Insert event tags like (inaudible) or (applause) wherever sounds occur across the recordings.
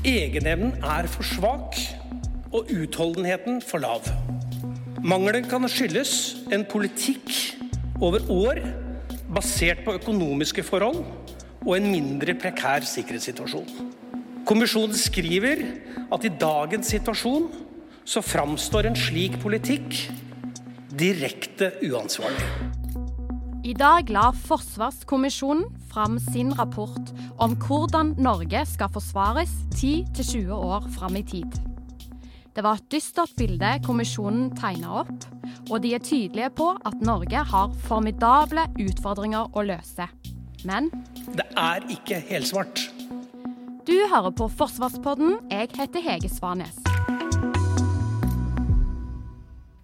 Egenevnen er for svak, og utholdenheten for lav. Mangelen kan skyldes en politikk over år basert på økonomiske forhold og en mindre prekær sikkerhetssituasjon. Kommisjonen skriver at i dagens situasjon så framstår en slik politikk direkte uansvarlig. I dag la Forsvarskommisjonen fram sin rapport om hvordan Norge skal forsvares 10-20 år fram i tid. Det var et dystert bilde kommisjonen tegna opp, og de er tydelige på at Norge har formidable utfordringer å løse. Men Det er ikke helsvart. du hører på Forsvarspodden. Jeg heter Hege Svanes.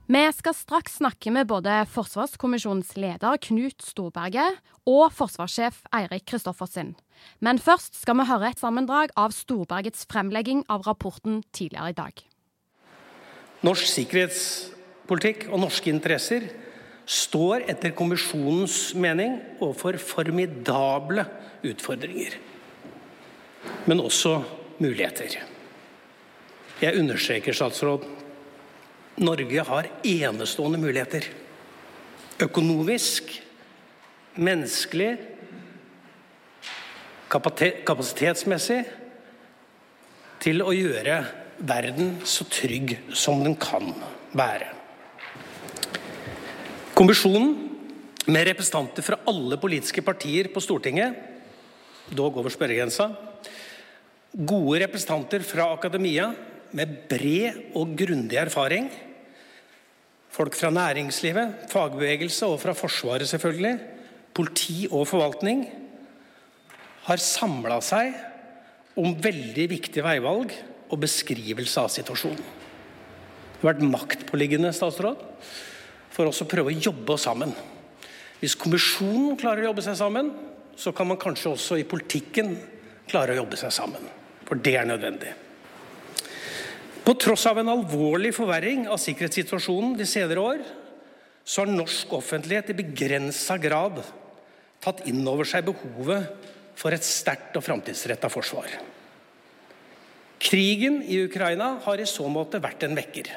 Vi skal straks snakke med både Forsvarskommisjonens leder Knut Storberget og forsvarssjef Eirik Kristoffersen. Men først skal vi høre et sammendrag av Storbergets fremlegging av rapporten tidligere i dag. Norsk sikkerhetspolitikk og norske interesser står etter kommisjonens mening overfor formidable utfordringer. Men også muligheter. Jeg understreker, statsråd, Norge har enestående muligheter. Økonomisk, menneskelig, kapasitetsmessig til å gjøre verden så trygg som den kan være. Kommisjonen, med representanter fra alle politiske partier på Stortinget, dog over spørregrensa, gode representanter fra akademia med bred og grundig erfaring, folk fra næringslivet, fagbevegelse og fra Forsvaret selvfølgelig, politi og forvaltning, har samla seg om veldig viktige veivalg og beskrivelse av situasjonen. Det har vært maktpåliggende statsråd, for oss å prøve å jobbe oss sammen. Hvis kommisjonen klarer å jobbe seg sammen, så kan man kanskje også i politikken klare å jobbe seg sammen. For det er nødvendig. På tross av en alvorlig forverring av sikkerhetssituasjonen de senere år, så har norsk offentlighet i begrensa grad tatt inn over seg behovet for et sterkt og framtidsretta forsvar. Krigen i Ukraina har i så måte vært en vekker.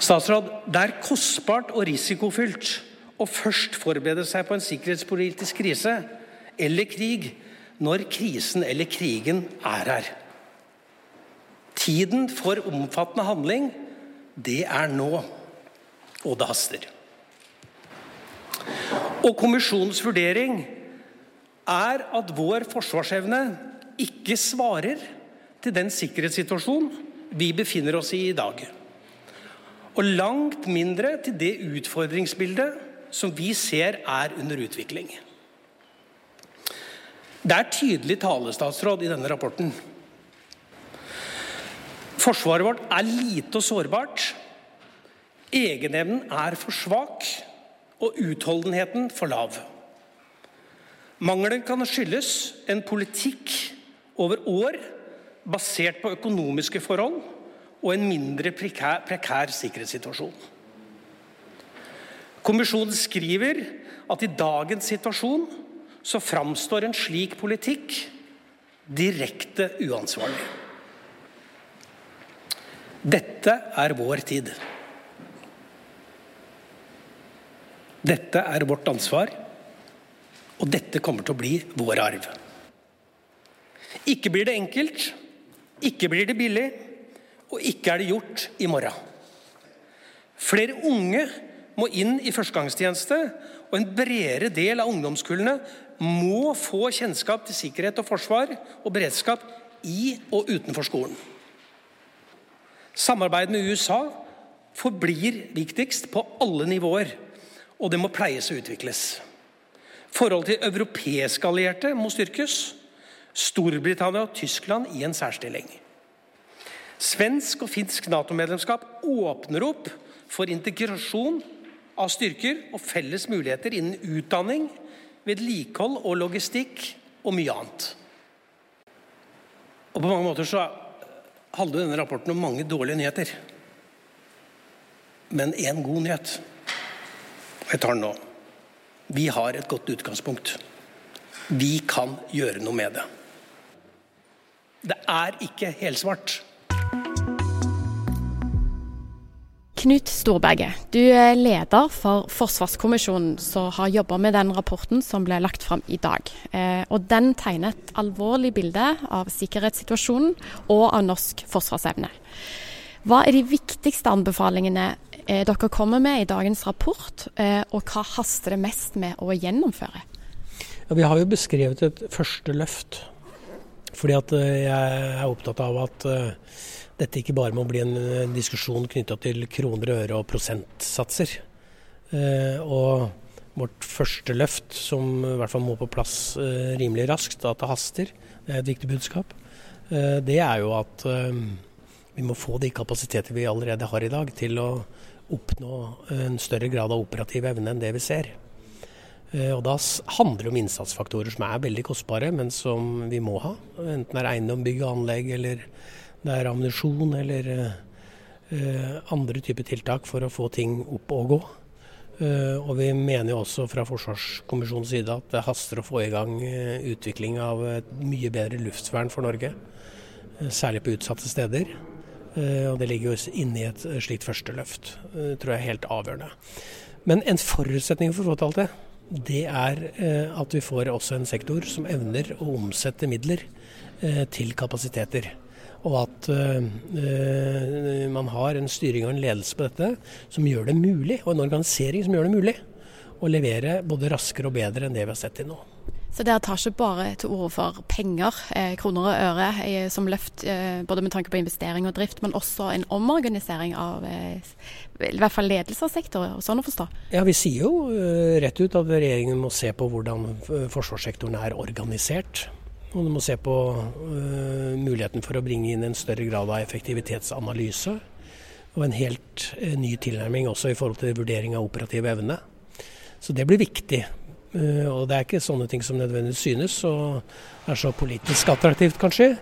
Statsråd, det er kostbart og risikofylt å først forberede seg på en sikkerhetspolitisk krise eller krig når krisen eller krigen er her. Tiden for omfattende handling, det er nå. Og det haster. Og kommisjonens vurdering er at vår forsvarsevne ikke svarer til den sikkerhetssituasjonen vi befinner oss i i dag. Og langt mindre til det utfordringsbildet som vi ser er under utvikling. Det er tydelig tale, statsråd, i denne rapporten. Forsvaret vårt er lite og sårbart. Egenevnen er for svak, og utholdenheten for lav. Mangelen kan skyldes en politikk over år basert på økonomiske forhold og en mindre prekær, prekær sikkerhetssituasjon. Kommisjonen skriver at i dagens situasjon så framstår en slik politikk direkte uansvarlig. Dette er vår tid. Dette er vårt ansvar, og dette kommer til å bli vår arv. Ikke blir det enkelt, ikke blir det billig, og ikke er det gjort i morgen. Flere unge må inn i førstegangstjeneste, og en bredere del av ungdomskullene må få kjennskap til sikkerhet og forsvar og beredskap i og utenfor skolen. Samarbeid med USA forblir viktigst på alle nivåer, og det må pleies og utvikles. Forholdet til europeiske allierte må styrkes. Storbritannia og Tyskland i en særstilling. Svensk og finsk Nato-medlemskap åpner opp for integrasjon av styrker og felles muligheter innen utdanning, vedlikehold og logistikk og mye annet. Og På mange måter så handler denne rapporten om mange dårlige nyheter. Men én god nyhet. Og jeg tar den nå. Vi har et godt utgangspunkt. Vi kan gjøre noe med det. Det er ikke helsvart. Knut Storberget, du er leder for Forsvarskommisjonen som har jobba med den rapporten som ble lagt fram i dag. Eh, og Den tegner et alvorlig bilde av sikkerhetssituasjonen og av norsk forsvarsevne. Hva er de viktigste anbefalingene eh, dere kommer med i dagens rapport, eh, og hva haster det mest med å gjennomføre? Ja, vi har jo beskrevet et første løft. Fordi jeg er opptatt av at dette ikke bare må bli en diskusjon knytta til kroner og øre og prosentsatser. Eh, og vårt første løft, som i hvert fall må på plass eh, rimelig raskt, at det haster, det er et viktig budskap, eh, det er jo at vi må få de kapasiteter vi allerede har i dag, til å oppnå en større grad av operativ evne enn det vi ser. Og Da handler det om innsatsfaktorer som er veldig kostbare, men som vi må ha. Enten det er eiendom, bygg og anlegg eller det er ammunisjon eller eh, andre typer tiltak for å få ting opp og gå. Eh, og vi mener jo også fra Forsvarskommisjonens side at det haster å få i gang uh, utvikling av et mye bedre luftvern for Norge. Uh, særlig på utsatte steder. og det ligger jo inne i et slikt første løft. Det tror jeg er helt avgjørende. Men en forutsetning for å få til alt det, det er at vi får også en sektor som evner å omsette midler til kapasiteter og at uh, man har en styring og en ledelse på dette som gjør det mulig, og en organisering som gjør det mulig, å levere både raskere og bedre enn det vi har sett til nå. Så dere tar ikke bare til orde for penger, eh, kroner og øre, eh, som løft eh, både med tanke på investering og drift, men også en omorganisering av eh, i hvert fall ledelse av sånn å forstå? Ja, vi sier jo eh, rett ut at regjeringen må se på hvordan forsvarssektoren er organisert. Og du må se på uh, muligheten for å bringe inn en større grad av effektivitetsanalyse. Og en helt uh, ny tilnærming også i forhold til vurdering av operativ evne. Så det blir viktig. Uh, og det er ikke sånne ting som nødvendigvis synes og er så politisk attraktivt, kanskje.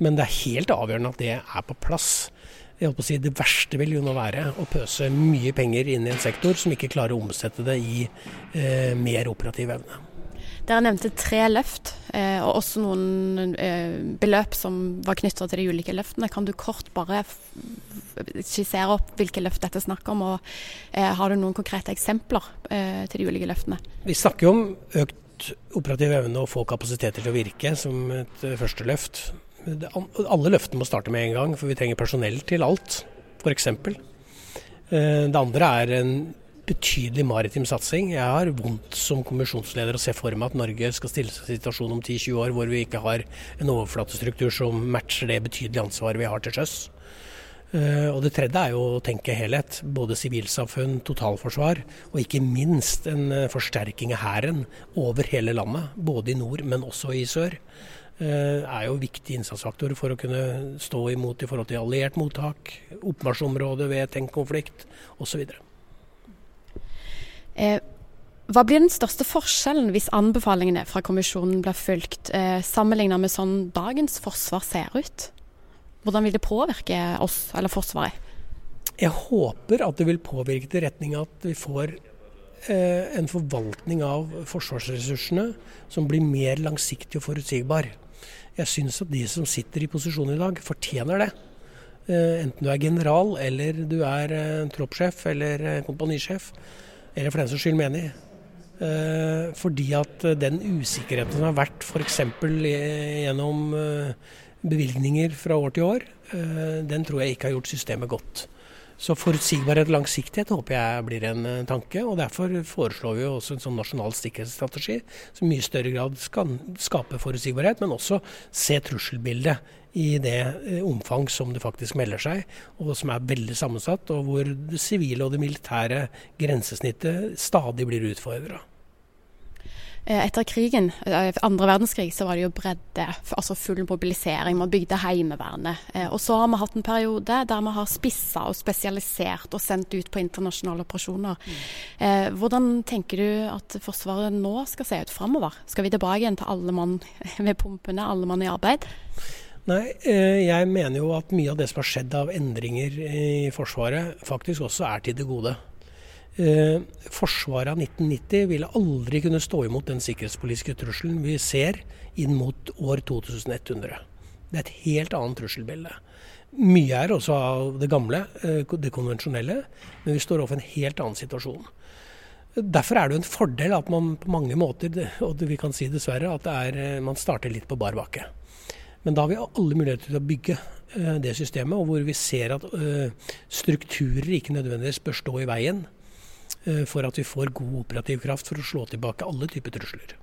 Men det er helt avgjørende at det er på plass. Jeg holdt å si, Det verste vil jo nå være å pøse mye penger inn i en sektor som ikke klarer å omsette det i mer operativ evne. Dere nevnte tre løft, eh, og også noen eh, beløp som var knytta til de ulike løftene. Kan du kort bare skissere opp hvilke løft dette er snakk om, og eh, har du noen konkrete eksempler til de ulike løftene? Vi snakker jo om økt operativ evne og få kapasiteter til å virke som et første løft. Alle løftene må starte med en gang, for vi trenger personell til alt, f.eks. Det andre er en betydelig maritim satsing. Jeg har vondt som kommisjonsleder å se for meg at Norge skal stille seg i en situasjon om 10-20 år hvor vi ikke har en overflatestruktur som matcher det betydelige ansvaret vi har til sjøs. Uh, og Det tredje er jo å tenke helhet. Både sivilsamfunn, totalforsvar og ikke minst en uh, forsterking av Hæren over hele landet. Både i nord, men også i sør. Uh, er jo viktige innsatsfaktorer for å kunne stå imot i forhold til alliert mottak, oppmarsjområde ved tenkt konflikt osv. Eh, hva blir den største forskjellen hvis anbefalingene fra kommisjonen blir fulgt, eh, sammenlignet med sånn dagens forsvar ser ut? Hvordan vil det påvirke oss, eller Forsvaret? Jeg håper at det vil påvirke til retning at vi får eh, en forvaltning av forsvarsressursene som blir mer langsiktig og forutsigbar. Jeg syns at de som sitter i posisjon i dag, fortjener det. Enten du er general, eller du er troppssjef eller kompanisjef eller for den saks skyld menig. Eh, fordi at den usikkerheten som har vært f.eks. gjennom eh, bevilgninger fra år til år, eh, den tror jeg ikke har gjort systemet godt. Så forutsigbarhet og langsiktighet håper jeg blir en tanke. og Derfor foreslår vi også en sånn nasjonal sikkerhetsstrategi som i mye større grad skal skape forutsigbarhet, men også se trusselbildet i det eh, omfang som det faktisk melder seg, og som er veldig sammensatt, og hvor det sivile og det militære grensesnittet stadig blir utfordra. Eh, etter krigen, eh, andre verdenskrig, så var det jo bredde, altså full mobilisering. Man bygde Heimevernet. Eh, og så har vi hatt en periode der vi har spissa og spesialisert og sendt ut på internasjonale operasjoner. Mm. Hvordan tenker du at Forsvaret nå skal se ut framover? Skal vi tilbake igjen til alle mann (laughs) ved pumpene, alle mann i arbeid? Nei, jeg mener jo at mye av det som har skjedd av endringer i Forsvaret, faktisk også er til det gode. Eh, forsvaret av 1990 ville aldri kunne stå imot den sikkerhetspolitiske trusselen vi ser inn mot år 2100. Det er et helt annet trusselbilde. Mye er også av det gamle, eh, det konvensjonelle, men vi står overfor en helt annen situasjon. Derfor er det jo en fordel at man på mange måter, og vi kan si dessverre, at er, eh, man starter litt på bar bakke. Men da har vi alle muligheter til å bygge det systemet, og hvor vi ser at strukturer ikke nødvendigvis bør stå i veien Eh, for at vi får god operativ kraft for å slå tilbake alle typer trusler.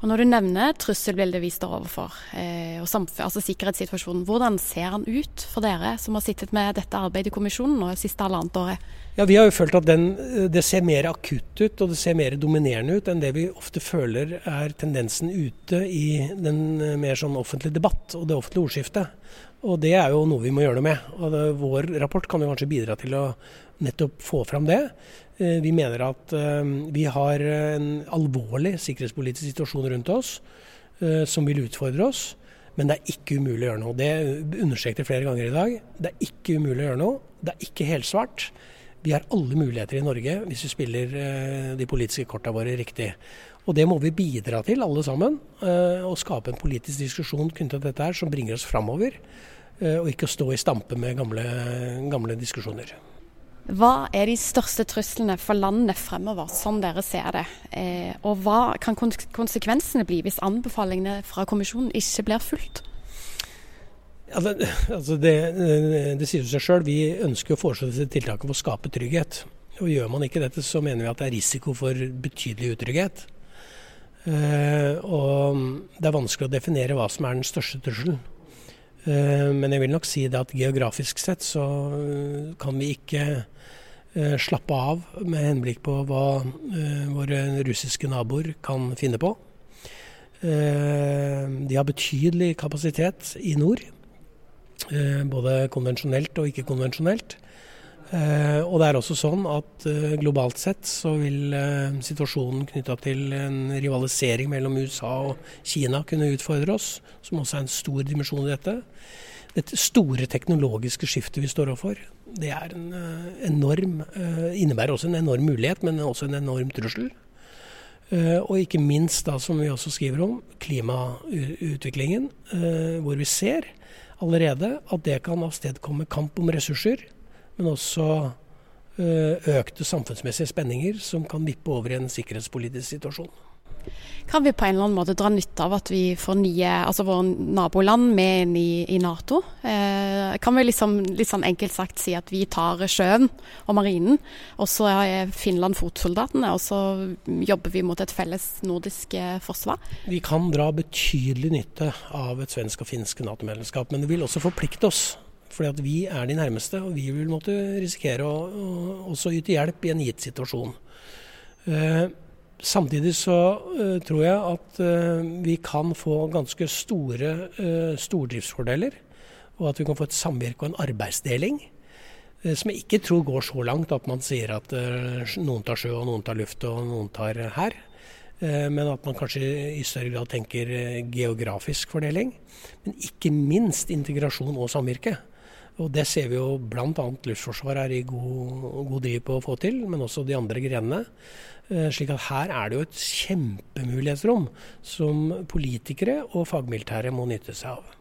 Og Når du nevner trusselbildet vi står overfor, eh, og altså sikkerhetssituasjonen, hvordan ser den ut for dere som har sittet med dette arbeidet i kommisjonen nå det siste halvannet året? Ja, Vi har jo følt at den, eh, det ser mer akutt ut og det ser mer dominerende ut enn det vi ofte føler er tendensen ute i den eh, mer sånn offentlige debatt og det offentlige ordskiftet. Og Det er jo noe vi må gjøre noe med. Og det, Vår rapport kan jo kanskje bidra til å nettopp få fram det. Eh, vi mener at eh, vi har en alvorlig sikkerhetspolitisk situasjon rundt oss eh, som vil utfordre oss. Men det er ikke umulig å gjøre noe. Det understreket flere ganger i dag. Det er ikke umulig å gjøre noe. Det er ikke helsvart. Vi har alle muligheter i Norge hvis vi spiller de politiske korta våre riktig. Og det må vi bidra til, alle sammen. Å skape en politisk diskusjon knyttet til dette her som bringer oss framover. Og ikke stå i stampe med gamle, gamle diskusjoner. Hva er de største truslene for landet fremover, som dere ser det? Eh, og hva kan konsekvensene bli hvis anbefalingene fra kommisjonen ikke blir fulgt? Altså, altså det, det, sier seg sjøl. Vi ønsker å foreslå disse tiltakene for å skape trygghet. Og Gjør man ikke dette, så mener vi at det er risiko for betydelig utrygghet. Eh, og det er vanskelig å definere hva som er den største trusselen. Eh, men jeg vil nok si det at geografisk sett så kan vi ikke Eh, slappe av med henblikk på hva eh, våre russiske naboer kan finne på. Eh, de har betydelig kapasitet i nord, både konvensjonelt og ikke-konvensjonelt. Og det er også sånn at globalt sett så vil situasjonen knytta til en rivalisering mellom USA og Kina kunne utfordre oss, som også er en stor dimensjon i dette dette store teknologiske skiftet vi står overfor, det er en enorm innebærer også en enorm mulighet, men også en enorm trussel. Og ikke minst, da, som vi også skriver om, klimautviklingen, hvor vi ser allerede at det kan avstedkomme kamp om ressurser, men også økte samfunnsmessige spenninger som kan vippe over i en sikkerhetspolitisk situasjon. Kan vi på en eller annen måte dra nytte av at vi får nye, altså våre naboland med inn i, i Nato? Eh, kan vi liksom, litt sånn enkelt sagt si at vi tar sjøen og marinen, og så er Finland fotsoldatene, og så jobber vi mot et felles nordisk eh, forsvar? Vi kan dra betydelig nytte av et svensk og finsk Nato-medlemskap, men det vil også forplikte oss. Fordi at vi er de nærmeste, og vi vil måtte risikere å, å også yte hjelp i en gitt situasjon. Eh, Samtidig så eh, tror jeg at eh, vi kan få ganske store uh, stordriftsfordeler. Og at vi kan få et samvirke og en arbeidsdeling. som jeg ikke tror går så langt at man sier at noen tar sjø, og noen tar luft, og noen tar her. men at man kanskje i større grad tenker geografisk fordeling. Men ikke minst integrasjon og samvirke. Og Det ser vi jo bl.a. Luftforsvaret er i god, god driv på å få til, men også de andre grenene. Eh, slik at her er det jo et kjempemulighetsrom som politikere og fagmilitære må nytte seg av.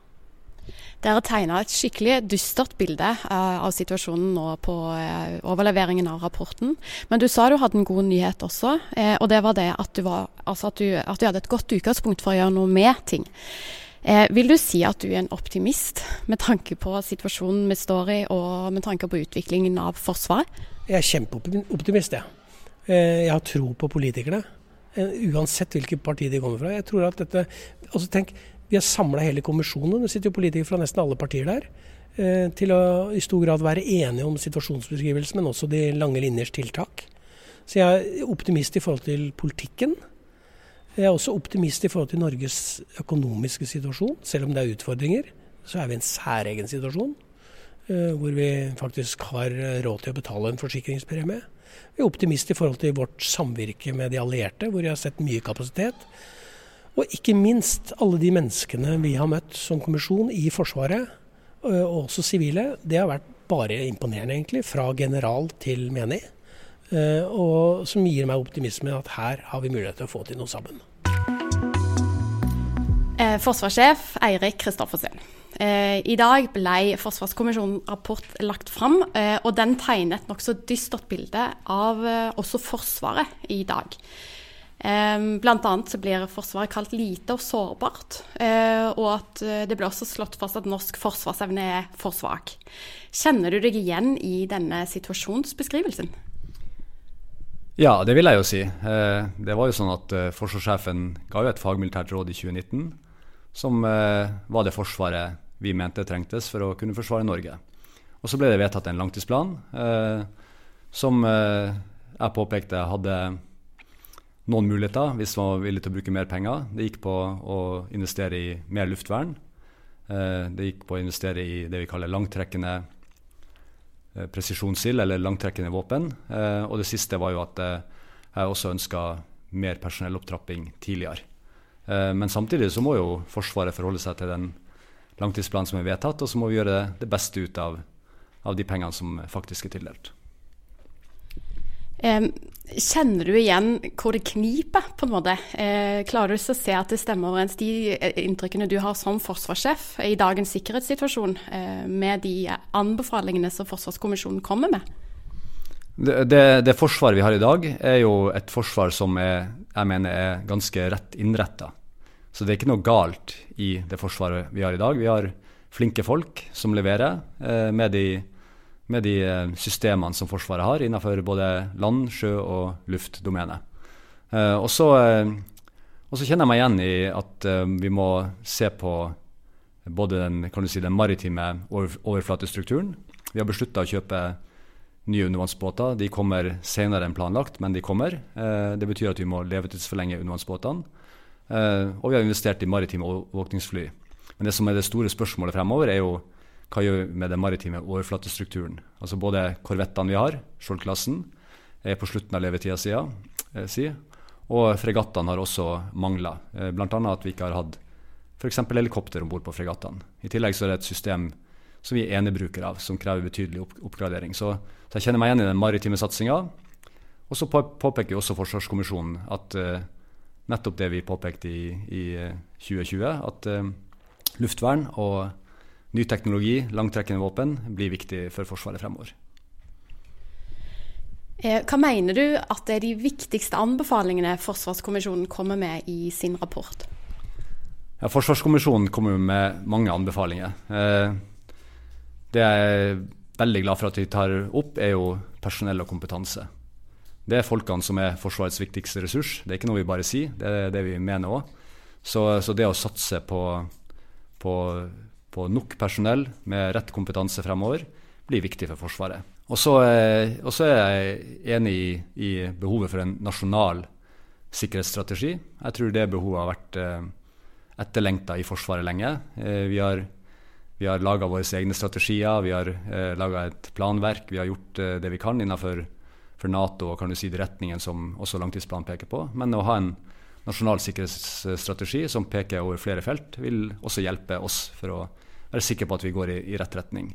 Dere tegna et skikkelig dystert bilde uh, av situasjonen nå på uh, overleveringen av rapporten. Men du sa du hadde en god nyhet også, og det var det at du, var, altså at, du, at du, hadde et godt utgangspunkt for å gjøre noe med ting. Vil du si at du er en optimist med tanke på situasjonen vi står i, og med tanke på utviklingen av Forsvaret? Jeg er kjempeoptimist, jeg. Ja. Eh, jeg har tro på politikerne, eh, uansett hvilket parti de kommer fra. Jeg tror at dette, altså tenk, Vi har samla hele kommisjonen, det sitter jo politikere fra nesten alle partier der, eh, til å i stor grad være enige om situasjonsbeskrivelsen, men også de lange linjers tiltak. Så jeg er optimist i forhold til politikken. Jeg er også optimist i forhold til Norges økonomiske situasjon. Selv om det er utfordringer, så er vi i en særegen situasjon. Eh, hvor vi faktisk har råd til å betale en forsikringspremie. Vi er optimist i forhold til vårt samvirke med de allierte, hvor vi har sett mye kapasitet. Og ikke minst alle de menneskene vi har møtt som kommisjon i Forsvaret, og også sivile. Det har vært bare imponerende, egentlig. Fra general til menig. Og som gir meg optimisme at her har vi mulighet til å få til noe sammen. Eh, forsvarssjef Eirik Kristoffersen. Eh, I dag ble Forsvarskommisjonens rapport lagt fram, eh, og den tegner et nokså dystert bilde av også Forsvaret i dag. Blant annet så blir Forsvaret kalt lite og sårbart, og at det blir også slått fast at norsk forsvarsevne er for svak. Kjenner du deg igjen i denne situasjonsbeskrivelsen? Ja, det vil jeg jo si. Det var jo sånn at forsvarssjefen ga jo et fagmilitært råd i 2019 som var det forsvaret vi mente trengtes for å kunne forsvare Norge. Og Så ble det vedtatt en langtidsplan eh, som eh, jeg påpekte hadde noen muligheter hvis man var villig til å bruke mer penger. Det gikk på å investere i mer luftvern. Eh, det gikk på å investere i det vi kaller langtrekkende eh, presisjonsild, eller langtrekkende våpen. Eh, og det siste var jo at eh, jeg også ønska mer personellopptrapping tidligere. men samtidig så må jo Forsvaret forholde seg til den langtidsplanen som er vedtatt, og så må vi gjøre det beste ut av, av de pengene som faktisk er tildelt. Kjenner du igjen hvor det kniper, på en måte? Uh, klarer du å se at det stemmer overens de eh, inntrykkene du har som forsvarssjef i dagens sikkerhetssituasjon, uh, med de anbefalingene som Forsvarskommisjonen kommer med? Det, det, det, forsvaret vi har i dag, er jo et forsvar som er, jeg mener er ganske rett innretta. Så det er ikke noe galt i det forsvaret vi har i dag. Vi har flinke folk som leverer eh, med, de, med, de, eh, systemene som Forsvaret har innenfor både land, sjø og luftdomenet. Eh, eh, og, så, kjenner jeg meg igjen i at vi må se på både den, si, den maritime overflatestrukturen. Vi har beslutta å kjøpe nye undervannsbåter. De kommer senere enn planlagt, men de kommer. Det betyr at vi må levetidsforlenge undervannsbåtene. Og vi har investert i maritime overvåkningsfly. Men det som er det store spørsmålet fremover, er jo hva gjør vi med den maritime overflatestrukturen. Altså Både korvettene vi har, Skjold-klassen, er på slutten av levetida si, eh, og fregattene har også mangla. Eh, Bl.a. at vi ikke har hatt f.eks. helikopter om bord på fregattene. I tillegg så er det et system som vi er enebrukere av, som krever betydelig opp oppgradering. Så, så, jeg kjenner meg igjen i den maritime satsinga. Og så påpeker også Forsvarskommisjonen at eh, nettopp det vi påpekte i, i 2020, eh, at uh, luftvern og ny teknologi, langtrekkende våpen, blir viktig for Forsvaret fremover. Eh, hva mener du at er de viktigste anbefalingene Forsvarskommisjonen kommer med i sin rapport? Ja, Forsvarskommisjonen kommer med mange anbefalinger. Det jeg er veldig glad for at de tar opp, er jo personell og kompetanse. Det er folkene som er Forsvarets viktigste ressurs. Det er ikke noe vi bare sier, det er det vi mener òg. Så, så, det å satse på, på, på, nok personell med rett kompetanse fremover blir viktig for Forsvaret. Og så er jeg enig i, i, behovet for en nasjonal sikkerhetsstrategi. Jeg tror det behovet har vært eh, etterlengta i Forsvaret lenge. Eh, vi har, vi har laga våre egne strategier, vi har eh, laga et planverk, vi har gjort eh, det vi kan innenfor for Nato og kan du si de retningen som også langtidsplanen peker på. Men å ha en nasjonal sikkerhetsstrategi som peker over flere felt, vil også hjelpe oss for å være sikre på at vi går i, i rett retning.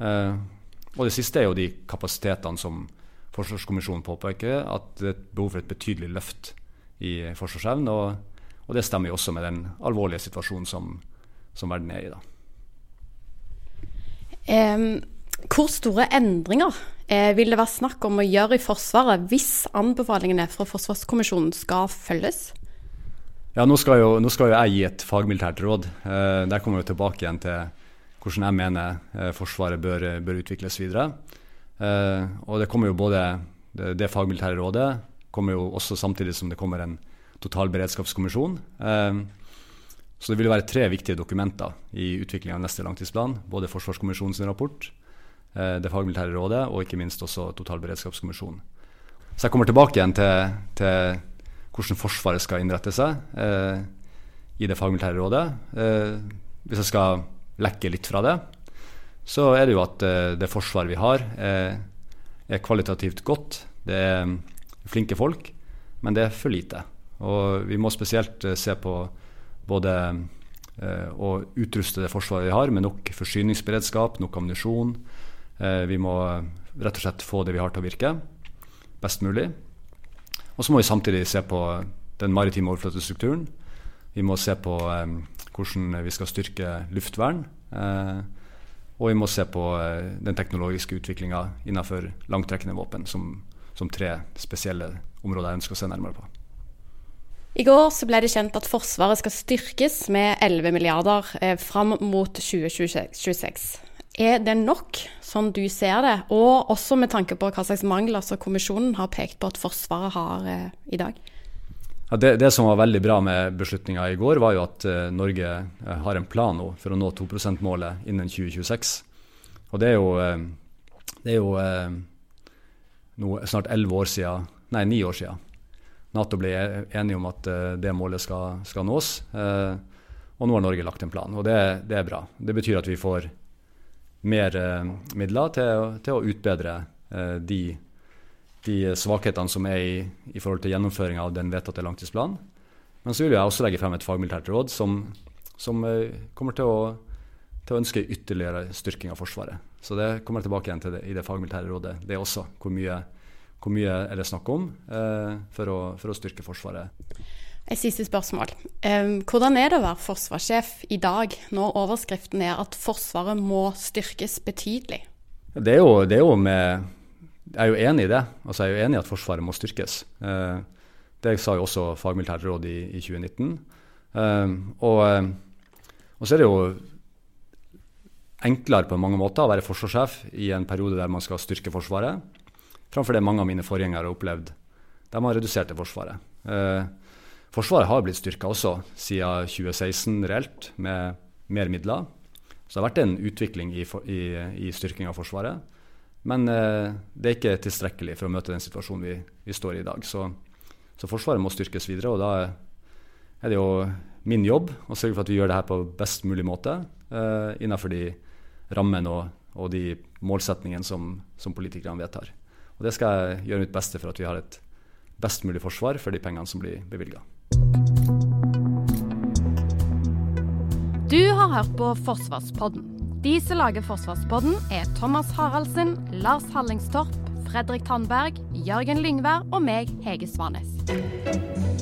Eh, og det siste er jo de kapasitetene som Forsvarskommisjonen påpeker, at det er behov for et betydelig løft i forsvarsevnen. Og, og, det stemmer jo også med den alvorlige situasjonen som, som verden er i. da. Um, hvor store endringer eh, vil det være snakk om å gjøre i Forsvaret hvis anbefalingene fra Forsvarskommisjonen skal følges? Ja, Nå skal jo, nå skal jo jeg gi et fagmilitært råd. Eh, der kommer vi tilbake igjen til hvordan jeg mener eh, Forsvaret bør, bør, utvikles videre. Og det kommer jo både det, det, fagmilitære rådet kommer jo også samtidig som det kommer en totalberedskapskommisjon. Så det vil være tre viktige dokumenter i utviklinga av neste langtidsplan. Både Forsvarskommisjonens rapport, det fagmilitære rådet og ikke minst også totalberedskapskommisjonen. Så jeg kommer tilbake igjen til, til hvordan Forsvaret skal innrette seg eh, i det fagmilitære rådet. Eh, hvis jeg skal lekke litt fra det, så er det jo at eh, det forsvaret vi har, er kvalitativt godt. Det er flinke folk, men det er for lite. Og vi må spesielt se på både å utruste det forsvaret vi har med nok forsyningsberedskap, nok ammunisjon. Vi må rett og slett få det vi har til å virke best mulig. Og så må vi samtidig se på den maritime overflatestrukturen. Vi må se på eh, hvordan vi skal styrke luftvern. Eh, og vi må se på eh, den teknologiske utviklinga innenfor langtrekkende våpen som, som, tre spesielle områder jeg ønsker å se nærmere på. I går ble det kjent at Forsvaret skal styrkes med 11 milliarder eh, fram mot 2026. Er det nok, sånn du ser det, og også med tanke på hva slags mangler som kommisjonen har pekt på at Forsvaret har eh, i dag? Ja, det, det, som var veldig bra med beslutninga i går, var jo at eh, Norge uh, har en plan nå for å nå 2 %-målet innen 2026. Og det er jo, eh, det er jo noe, snart elleve år siden, nei, ni år siden Nato ble e-, enige om at det målet skal, skal nås. og nå har Norge lagt en plan, og det, det er bra. Det betyr at vi får mer eh, midler til, til, å utbedre eh, de, de, svakhetene som er i, i forhold til gjennomføringa av den vedtatte langtidsplanen. Men så vil jeg også legge frem et fagmilitært råd som, som eh, kommer til å, til å, ønske ytterligere styrking av Forsvaret. Så det kommer jeg tilbake igjen til det, i det fagmilitære rådet, det også. Hvor mye, hvor mye er det snakk om eh, for, å, for å styrke Forsvaret. Et siste spørsmål. Hvordan er det å være forsvarssjef i dag, når overskriften er at Forsvaret må styrkes betydelig? Det er jo, det er jo med Jeg er jo enig i det. Altså, jeg er jo enig i at Forsvaret må styrkes. Eh, det sa jo også fagmilitært råd i, i 2019. Og, og så er det jo enklere på mange måter å være forsvarssjef i en periode der man skal styrke Forsvaret, framfor det mange av mine forgjengere har opplevd, der man reduserte Forsvaret. Forsvaret har blitt styrka også siden 2016 reelt, med mer midler. Så det har vært en utvikling i, i, i styrking av Forsvaret. Men eh, det er ikke tilstrekkelig for å møte den situasjonen vi, vi står i i dag. Så, så, Forsvaret må styrkes videre. Og da er det jo min jobb å sørge for at vi gjør det her på best mulig måte eh, innenfor de rammene og, og, de målsetningene som, som politikerne vedtar. Og det skal jeg gjøre mitt beste for at vi har et best mulig forsvar for de pengene som blir bevilga. Du har hørt på Forsvarspodden. De som lager Forsvarspodden, er Thomas Haraldsen, Lars Hallingstorp, Fredrik Tandberg, Jørgen Lyngvær og meg, Hege Svanes.